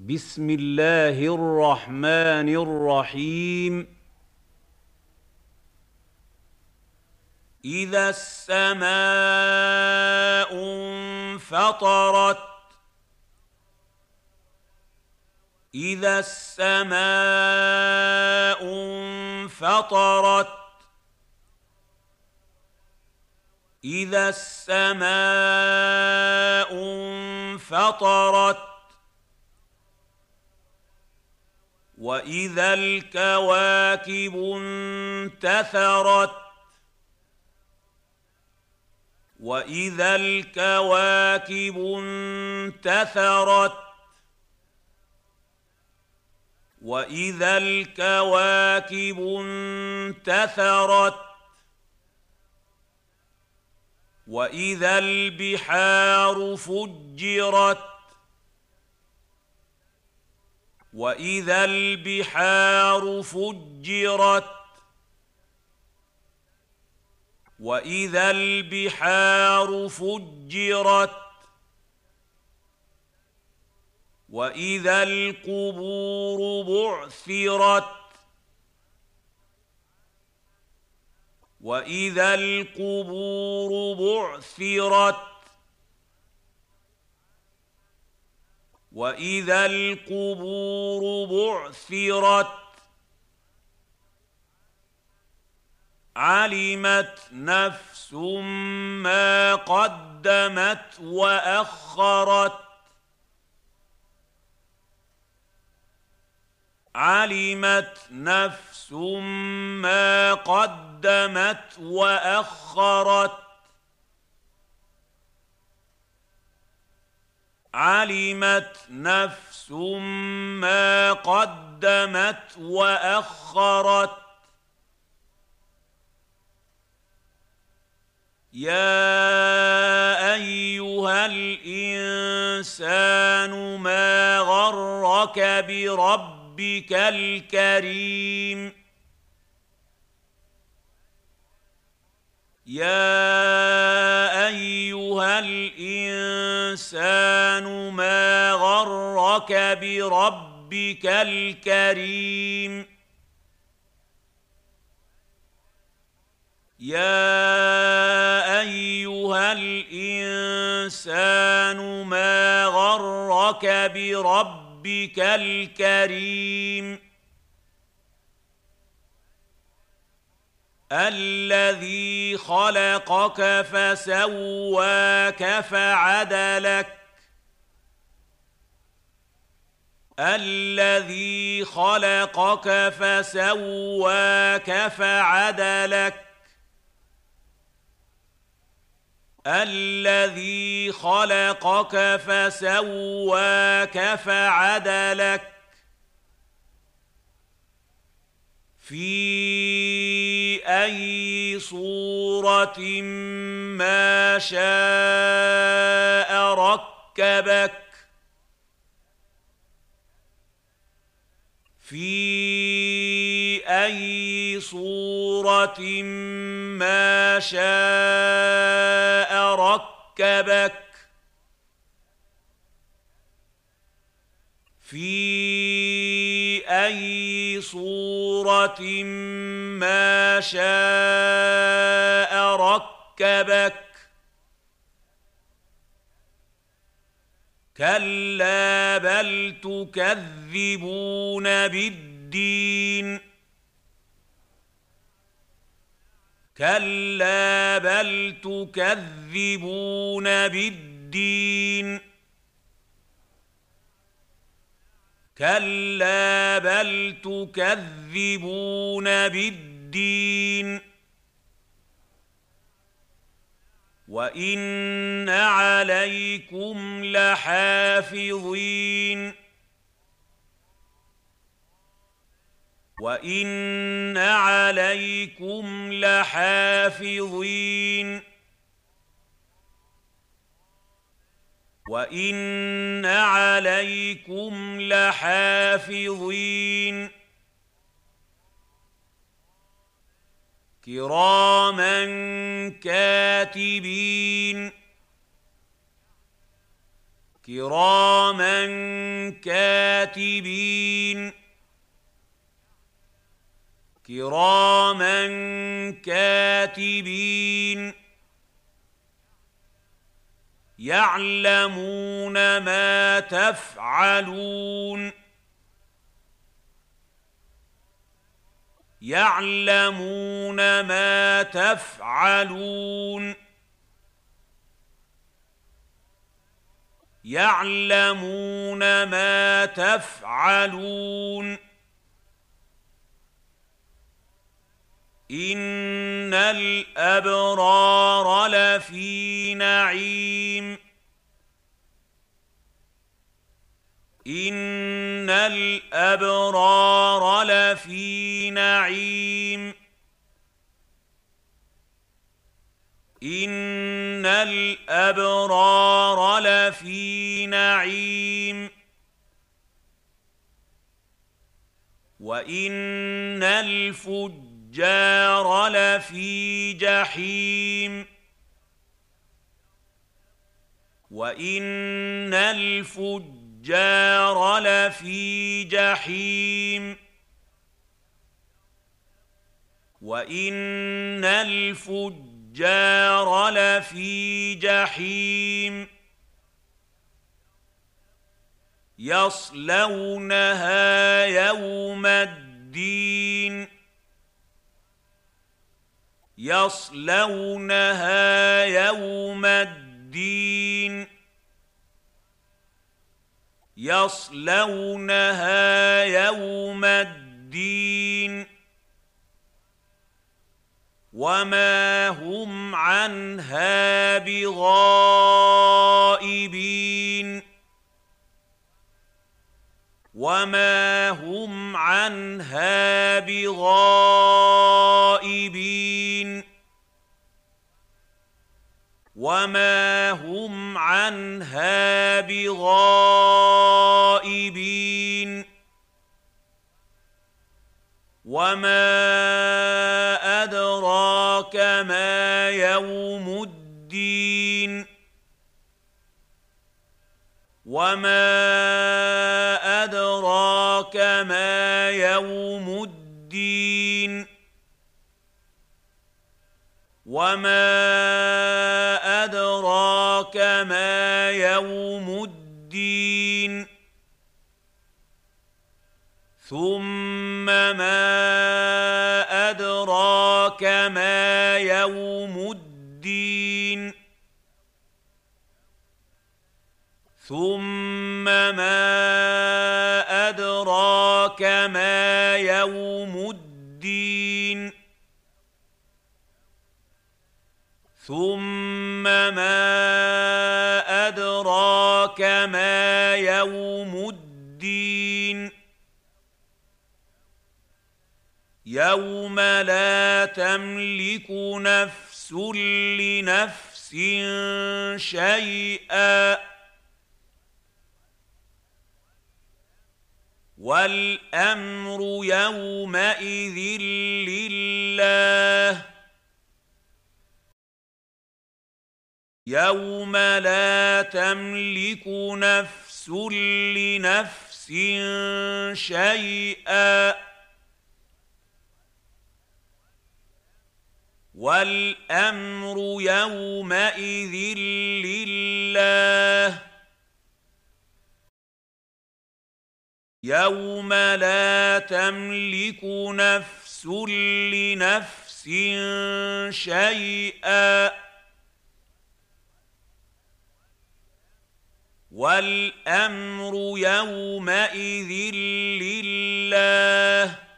بسم الله الرحمن الرحيم. إذا السماء انفطرت إذا السماء انفطرت إذا السماء انفطرت واذا الكواكب انتثرت واذا الكواكب انتثرت واذا الكواكب انتثرت واذا البحار فجرت واذا البحار فجرت واذا البحار فجرت واذا القبور بعثرت واذا القبور بعثرت واذا القبور بعثرت علمت نفس ما قدمت واخرت علمت نفس ما قدمت واخرت علمت نفس ما قدمت واخرت يا ايها الانسان ما غرك بربك الكريم يا الانسان ما غرك بربك الكريم يا ايها الانسان ما غرك بربك الكريم الذي خلقك فسواك فعدلك الذي خلقك فسواك فعدلك. الذي خلقك فسواك فعدلك. في أي صورة ما شاء ركبك. في أي صورة ما شاء ركبك في أي صورة ما شاء ركبك كلا بل تكذبون بالدين كلا بل تكذبون بالدين كلا بل تكذبون بالدين وان عليكم لحافظين وان عليكم لحافظين وان عليكم لحافظين كراما كاتبين كراما كاتبين كراما كاتبين يعلمون ما تفعلون يعلمون ما تفعلون. يعلمون ما تفعلون. إن الأبرار لفي نعيم. إن الأبرار لفي نعيم إن الأبرار لفي نعيم. وإن الفجار لفي جحيم. وإن الفجار لفي جحيم. وان الفجار لفي جحيم يصلونها يوم الدين يصلونها يوم الدين يصلونها يوم الدين وما هم عنها بغائبين وما هم عنها بغائبين وما هم عنها بغائبين وما أدراك ما يوم الدين وما أدراك ما يوم الدين وما أدراك ما يوم الدين ثم ما يوم الدين. ثم ما أدراك ما يوم الدين. ثم ما أدراك ما يوم الدين. يوم لا تملك نفس لنفس شيئا والامر يومئذ لله يوم لا تملك نفس لنفس شيئا والأمر يومئذ لله. يوم لا تملك نفس لنفس شيئا. والأمر يومئذ لله.